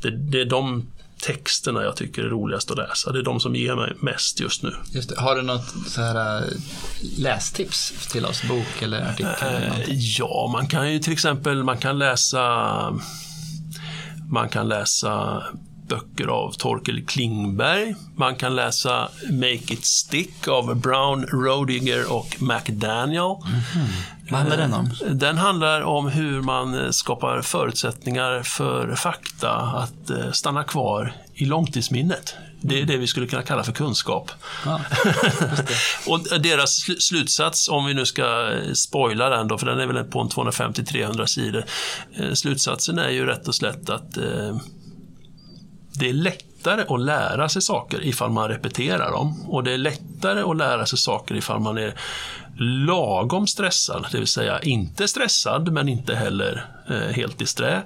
det, det, är de texterna jag tycker är roligast att läsa. Det är de som ger mig mest just nu. Just det. Har du något så här äh, lästips till oss? Bok eller artikel? Eller äh, ja, man kan ju till exempel man kan läsa man kan läsa böcker av Torkel Klingberg. Man kan läsa Make It Stick av Brown, Rodiger och McDaniel. Mm -hmm. Vad handlar den om? Eh, den handlar om hur man skapar förutsättningar för fakta att eh, stanna kvar i långtidsminnet. Det är mm. det vi skulle kunna kalla för kunskap. Ja, och deras slutsats, om vi nu ska spoila den då, för den är väl på en 250-300 sidor. Eh, slutsatsen är ju rätt och slätt att eh, det är lättare att lära sig saker ifall man repeterar dem. Och det är lättare att lära sig saker ifall man är lagom stressad, det vill säga inte stressad men inte heller eh, helt disträ.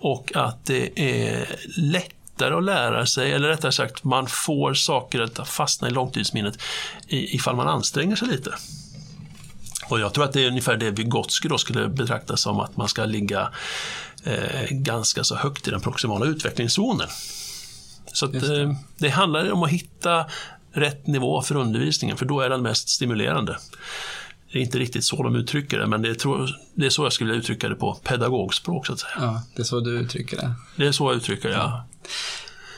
Och att det är lätt lättare att lära sig, eller rättare sagt, man får saker att fastna i långtidsminnet ifall man anstränger sig lite. Och jag tror att det är ungefär det Vygotsky då skulle betrakta som att man ska ligga eh, ganska så högt i den proximala utvecklingszonen. Så att, det. Eh, det handlar om att hitta rätt nivå för undervisningen, för då är den mest stimulerande. Det är inte riktigt så de uttrycker det, men det är, det är så jag skulle uttrycka det på pedagogspråk så att säga. Ja, det är så du uttrycker det. Det är så jag uttrycker det, ja.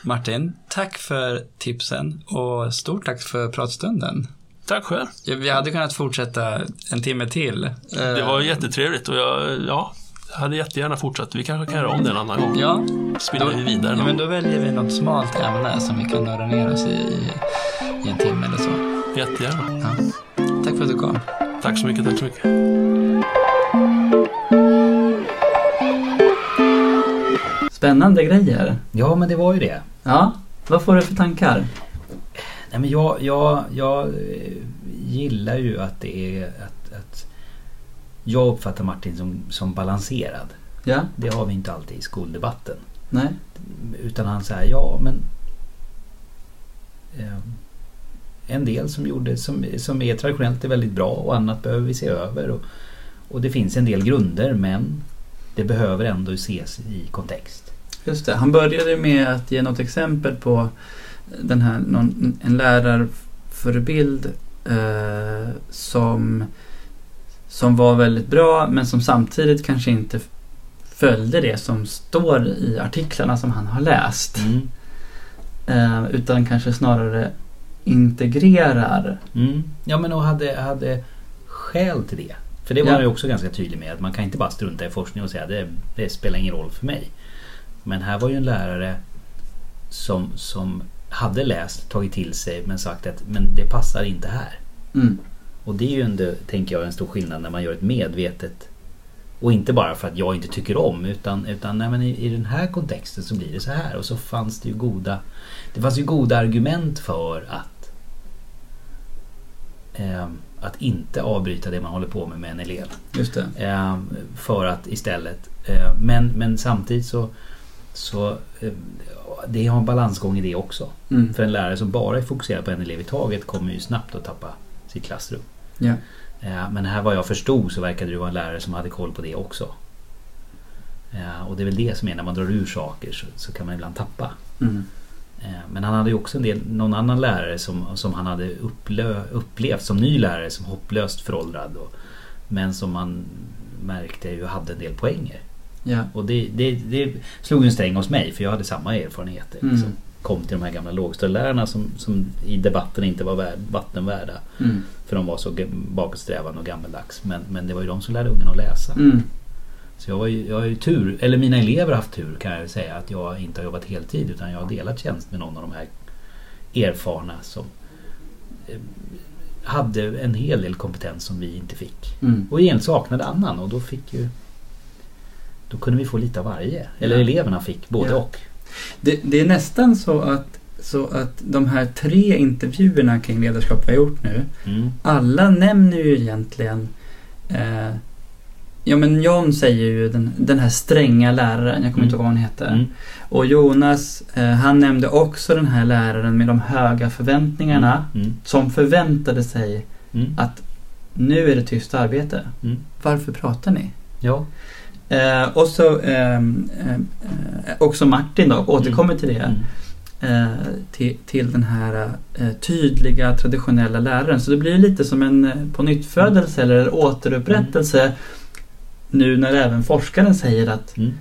Martin, tack för tipsen och stort tack för pratstunden. Tack själv. Vi hade kunnat fortsätta en timme till. Det var jättetrevligt och jag, ja, hade jättegärna fortsatt. Vi kanske kan göra om det en annan gång. Ja. Spinner vi vidare. Ja, men då väljer vi något smalt ämne som vi kan nörda ner oss i, i, i en timme eller så. Jättegärna. Ja. Tack för att du kom. Tack så mycket, tack så mycket. Spännande grejer. Ja, men det var ju det. Ja, vad får du för tankar? Nej, men jag, jag, jag eh, gillar ju att det är att jag uppfattar Martin som, som balanserad. Ja. Det har vi inte alltid i skoldebatten. Nej. Utan han säger ja men eh, en del som, gjorde, som, som är traditionellt är väldigt bra och annat behöver vi se över. Och, och det finns en del grunder men det behöver ändå ses i kontext. Just det, han började med att ge något exempel på den här, någon, en lärarförebild eh, som, som var väldigt bra men som samtidigt kanske inte följde det som står i artiklarna som han har läst. Mm. Eh, utan kanske snarare integrerar. Mm. Ja men och hade, hade skäl till det. För det var ja. han ju också ganska tydlig med att man kan inte bara strunta i forskning och säga det, det spelar ingen roll för mig. Men här var ju en lärare som, som hade läst, tagit till sig men sagt att men det passar inte här. Mm. Och det är ju ändå, tänker jag, en stor skillnad när man gör ett medvetet och inte bara för att jag inte tycker om utan, utan nej, men i, i den här kontexten så blir det så här. Och så fanns det ju goda Det fanns ju goda argument för att eh, Att inte avbryta det man håller på med med en elev. Just. Eh, för att istället eh, men, men samtidigt så så eh, det har en balansgång i det också. Mm. För en lärare som bara är fokuserad på en elev i taget kommer ju snabbt att tappa sitt klassrum. Ja. Eh, Men här vad jag förstod så verkade det vara en lärare som hade koll på det också. Eh, Och det är väl det som är när man drar ur saker så, så kan man ibland tappa. Mm. Eh, Men han hade ju också en del, någon annan lärare som, som han hade upplö, upplevt som ny lärare som hopplöst föråldrad. Och, men som man märkte ju hade en del poänger. Ja. Och det, det, det slog en sträng hos mig för jag hade samma erfarenheter. Mm. Kom till de här gamla lågstadielärarna som, som i debatten inte var värd, vattenvärda. Mm. För de var så bakåtsträvande och gammeldags. Men, men det var ju de som lärde ungarna att läsa. Mm. Så jag, var ju, jag har ju tur, eller mina elever har haft tur kan jag säga. Att jag inte har jobbat heltid utan jag har delat tjänst med någon av de här erfarna som eh, hade en hel del kompetens som vi inte fick. Mm. Och igen saknade annan och då fick ju Då kunde vi få lite av varje. Eller Ja. eleverna fick både Ja. och. Det, det är nästan så att, så att de här tre intervjuerna kring ledarskap vi har gjort nu, Mm. alla nämner ju egentligen eh, Ja men John säger ju den, den här stränga läraren, jag kommer Mm. inte ihåg vad hon heter. Mm. Och Jonas, eh, han nämnde också den här läraren med de höga förväntningarna. Mm. Som förväntade sig Mm. att nu är det tyst arbete. Mm. Varför pratar ni? Ja. Eh, och så eh, eh, också Martin då, återkommer till det. Mm. Eh, till, till den här eh, tydliga traditionella läraren. Så det blir lite som en eh, på nyttfödelse eller återupprättelse. Nu när även forskaren säger att Mm.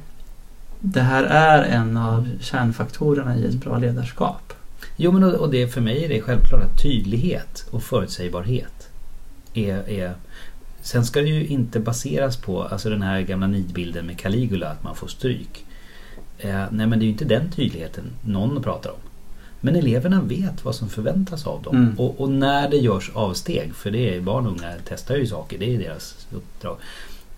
det här är en av kärnfaktorerna i ett bra ledarskap. Jo men och det, för mig är det självklart att tydlighet och förutsägbarhet är, är Sen ska det ju inte baseras på alltså den här gamla nidbilden med Caligula att man får stryk. Eh, nej men det är ju inte den tydligheten någon pratar om. Men eleverna vet vad som förväntas av dem. Mm. Och, och när det görs avsteg, för det är barn och unga testar ju saker, det är deras uppdrag.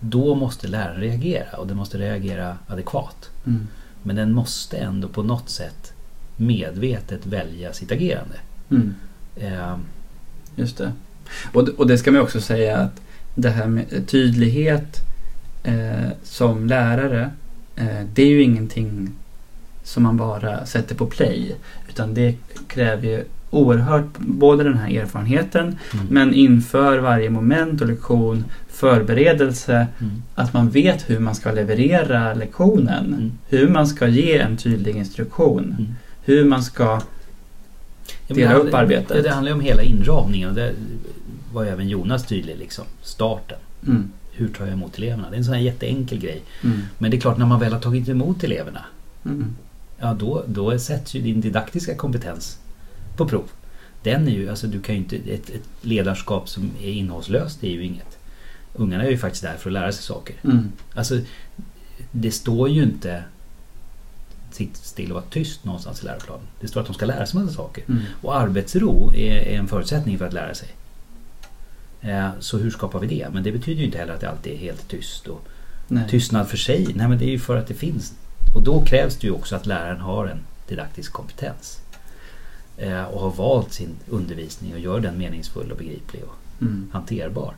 Då måste läraren reagera och den måste reagera adekvat. Mm. Men den måste ändå på något sätt medvetet välja sitt agerande. Mm. Eh, Just det. Och, och det ska man också säga att det här med tydlighet eh, som lärare, eh, det är ju ingenting som man bara sätter på play. Utan det kräver ju oerhört både den här erfarenheten mm. men inför varje moment och lektion förberedelse Mm. att man vet hur man ska leverera lektionen. Mm. Hur man ska ge en tydlig instruktion. Mm. Hur man ska Ja, Dela det upp arbetet. Ja, det handlar ju om hela inramningen och där var även Jonas tydlig. Liksom. Starten. mm, Hur tar jag emot eleverna? Det är en sån här jätteenkel grej. mm, Men det är klart när man väl har tagit emot eleverna. mm, Ja då, då sätts ju din didaktiska kompetens på prov. Den är ju, alltså du kan ju inte, ett, ett ledarskap som är innehållslöst är ju inget. Ungarna är ju faktiskt där för att lära sig saker. mm, Alltså, det står ju inte sitt still och vara tyst någonstans i läroplanen. Det står att de ska lära sig massa saker. mm. Och arbetsro är, är en förutsättning för att lära sig. Eh, Så hur skapar vi det? Men det betyder ju inte heller att det alltid är helt tyst. Och Nej. tystnad för sig, nej men det är ju för att det finns. Och då krävs det ju också att läraren har en didaktisk kompetens. Eh, Och har valt sin undervisning och gör den meningsfull och begriplig och Mm. hanterbar.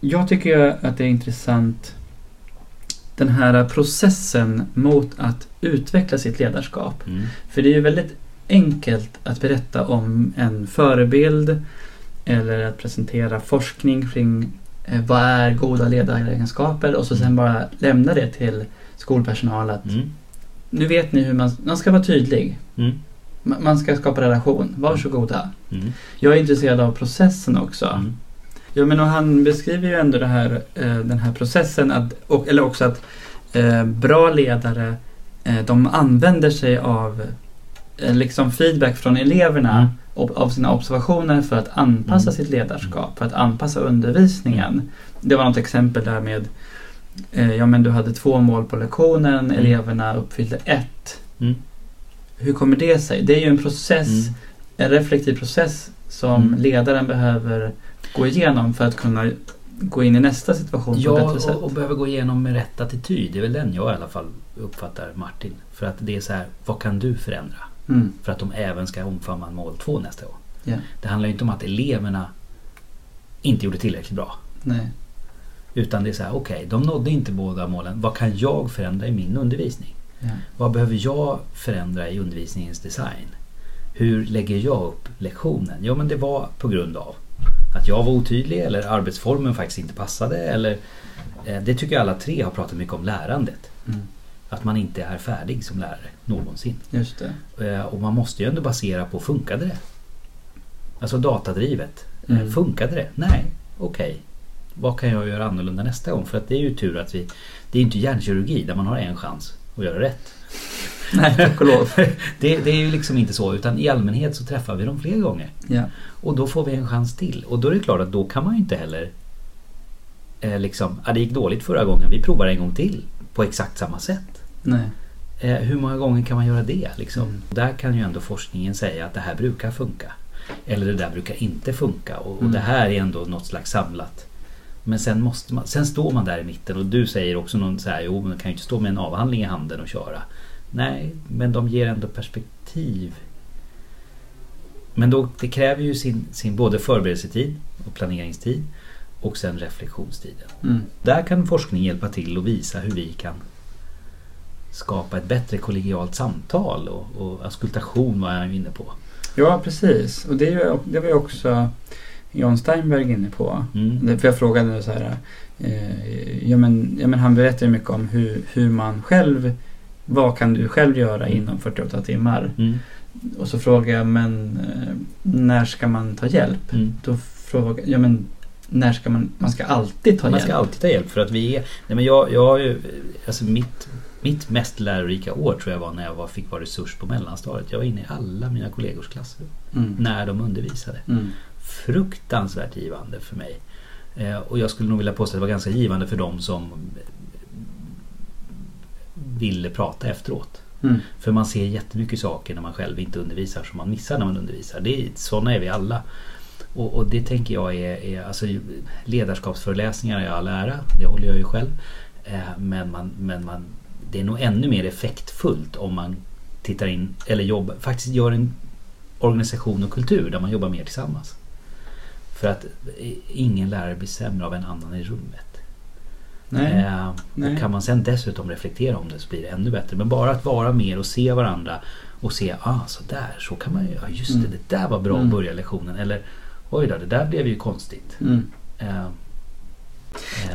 Jag tycker att det är intressant den här processen mot att utveckla sitt ledarskap. Mm. För det är ju väldigt enkelt att berätta om en förebild eller att presentera forskning kring eh, vad är goda ledaregenskaper och så sen bara lämna det till skolpersonal att Mm. nu vet ni hur man, man ska vara tydlig. Mm. Ma- Man ska skapa relation. Varsågoda. Mm. Jag är intresserad av processen också. Mm. Ja, men och han beskriver ju ändå här, eh, den här processen, att, och, eller också att eh, bra ledare, eh, de använder sig av eh, liksom feedback från eleverna Mm. Av sina observationer för att anpassa Mm. sitt ledarskap, för att anpassa undervisningen. Det var något exempel där med, eh, ja men du hade två mål på lektionen, Mm. eleverna uppfyllde ett. Mm. Hur kommer det sig? Det är ju en process, Mm. en reflektiv process som Mm. ledaren behöver gå igenom för att kunna gå in i nästa situation på ett Ja, bättre sätt. och, och behöver gå igenom med rätt attityd. Det är väl den jag i alla fall uppfattar Martin. För att det är så här, vad kan du förändra? Mm. För att de även ska omfamna mål två nästa år. Ja. Det handlar ju inte om att eleverna inte gjorde tillräckligt bra. Nej. Utan det är så här, okej, de nådde inte båda målen. Vad kan jag förändra i min undervisning? Ja. Vad behöver jag förändra i undervisningens design? Hur lägger jag upp lektionen? Jo men det var på grund av att jag var otydlig eller arbetsformen faktiskt inte passade. Eller, eh, det tycker jag alla tre har pratat mycket om lärandet. Mm. Att man inte är färdig som lärare någonsin. Just det. Eh, Och man måste ju ändå basera på, funkade det? Alltså datadrivet. Eh, Mm. Funkade det? Nej, okej. Vad kan jag göra annorlunda nästa gång? För att det är ju tur att vi... Det är inte hjärnkirurgi där man har en chans att göra rätt. Nej, tack och lov. Det, det är ju liksom inte så utan i allmänhet så träffar vi dem fler gånger. Ja. Och då får vi en chans till. Och då är det klart att då kan man ju inte heller eh, liksom, ja, det gick dåligt förra gången, vi provar en gång till på exakt samma sätt. Nej. Eh, hur många gånger kan man göra det? Liksom? Mm. Där kan ju ändå forskningen säga att det här brukar funka. Eller det där brukar inte funka. Och, och Mm. det här är ändå något slags samlat. Men sen, måste man, sen står man där i mitten och du säger också någon så här, jo men man kan ju inte stå med en avhandling i handen och köra. Nej, men de ger ändå perspektiv. Men då, det kräver ju sin, sin både förberedelsetid och planeringstid och sen reflektionstiden. Mm. Där kan forskning hjälpa till och visa hur vi kan skapa ett bättre kollegialt samtal och, och auskultation var jag inne på. Ja, precis. Och det, är det var ju också John Steinberg inne på. Mm. För jag frågade så här. Eh, ja, men, ja, men han berättar ju mycket om hur, hur man själv, vad kan du själv göra Mm. inom 48 timmar? Mm. Och så frågar jag, men eh, när ska man ta hjälp? Mm. Då frågar jag, men när ska man, man ska alltid ta Man hjälp? ska alltid ta hjälp för att vi är... Nej men jag, jag har ju... Alltså mitt, mitt mest lärorika år tror jag var när jag var, fick vara resurs på mellanstadiet. Jag var inne i alla mina kollegors klassrum Mm. när de undervisade. Mm. Fruktansvärt givande för mig. Eh, och jag skulle nog vilja påstå att det var ganska givande för dem som ville prata efteråt. Mm. För man ser jättemycket saker när man själv inte undervisar som man missar när man undervisar. Det är, sådana är vi alla. Och, och det tänker jag är, är alltså, ledarskapsföreläsningar är all ära, det håller jag ju själv. Eh, men man, men man, det är nog ännu mer effektfullt om man tittar in, eller jobbar, faktiskt gör en organisation och kultur där man jobbar mer tillsammans. För att ingen lärare blir sämre av en annan i rummet. Nej. Eh, Nej. och kan man sen dessutom reflektera om det så blir det ännu bättre. Men bara att vara mer och se varandra och se, ah så där, så kan man ju, ja just det, Mm. det där var bra Mm. att börja lektionen. Eller oj då, det där blev ju konstigt. Mm. Eh, eh,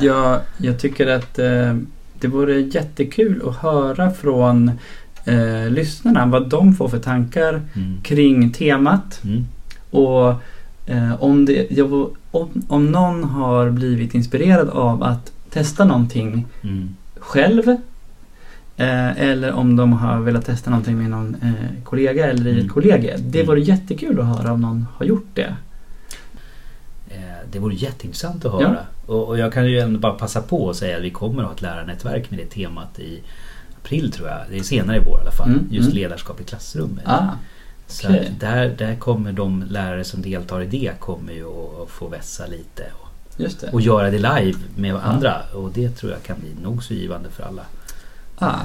Ja, jag tycker att eh, det vore jättekul att höra från eh, lyssnarna vad de får för tankar Mm, kring temat. mm, Och eh, om, det, jag, om, om någon har blivit inspirerad av att testa någonting mm, själv eh, eller om de har velat testa någonting med någon eh, kollega eller i Mm. ett kollegie. Det Mm. vore jättekul att höra om någon har gjort det. eh, det vore jätteintressant att höra. Och, och jag kan ju ändå bara passa på att säga att vi kommer att ha ett lärarnätverk med det temat i april tror jag. Det är senare i vår i alla fall. Mm, Just mm. ledarskap i klassrummet. Ah, Så att där, där kommer de lärare som deltar i det kommer ju att, få vässa lite. Och, och göra det live med andra. Och det tror jag kan bli nog så givande för alla. Ah,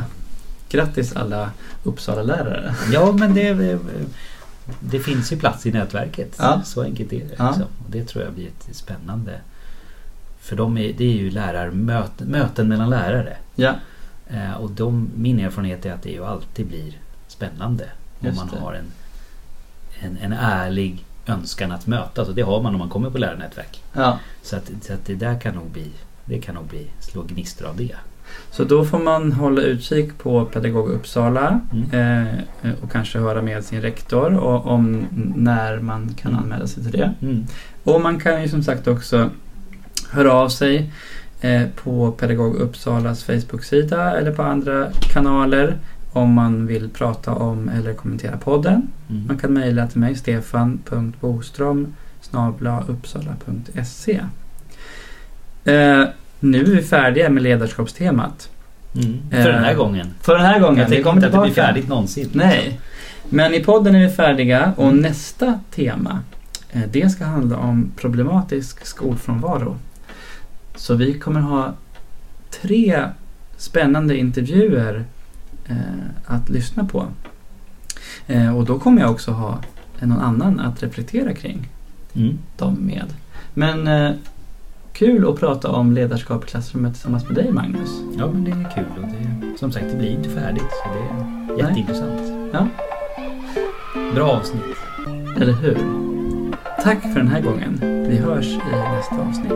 grattis alla Uppsala-lärare. Ja men det, det finns ju plats i nätverket. Ja. Så enkelt är det. Ja. Liksom. Och det tror jag blir ett spännande. För de är, det är ju lärarmöten möten mellan lärare. Ja, Eh, och de, min erfarenhet är att det ju alltid blir spännande. Om Just man det. har en, en, en ärlig önskan att mötas. Och det har man om man kommer på lärarnätverk. ja. Så att, så att det där kan nog bli, det kan nog bli, slå gnistor av det. Så då får man hålla utkik på Pedagog Uppsala Mm. eh, och kanske höra med sin rektor och, om när man kan Mm. anmäla sig till det. Mm. Och man kan ju som sagt också höra av sig eh, på Pedagog Uppsalas Facebook-sida eller på andra kanaler om man vill prata om eller kommentera podden. Mm. Man kan mejla till mig stefan.boström uppsala.se eh, Nu är vi färdiga med ledarskapstemat. Mm. Eh, För den här gången. För den här gången. Vi tänker kommer inte att det blir tillbaka. färdigt någonsin. Nej. Men i podden är vi färdiga och Mm. nästa tema eh, det ska handla om problematisk skolfrånvaro. Så vi kommer ha tre spännande intervjuer eh, att lyssna på. Eh, och då kommer jag också ha någon annan att reflektera kring Mm. dem med. Men eh, kul att prata om ledarskap i klassrummet tillsammans med dig Magnus. Ja, men det är kul och det, som sagt, det blir inte färdigt. Så det är Nej. jätteintressant. Ja. Bra avsnitt. Eller hur? Tack för den här gången. Vi hörs i nästa avsnitt.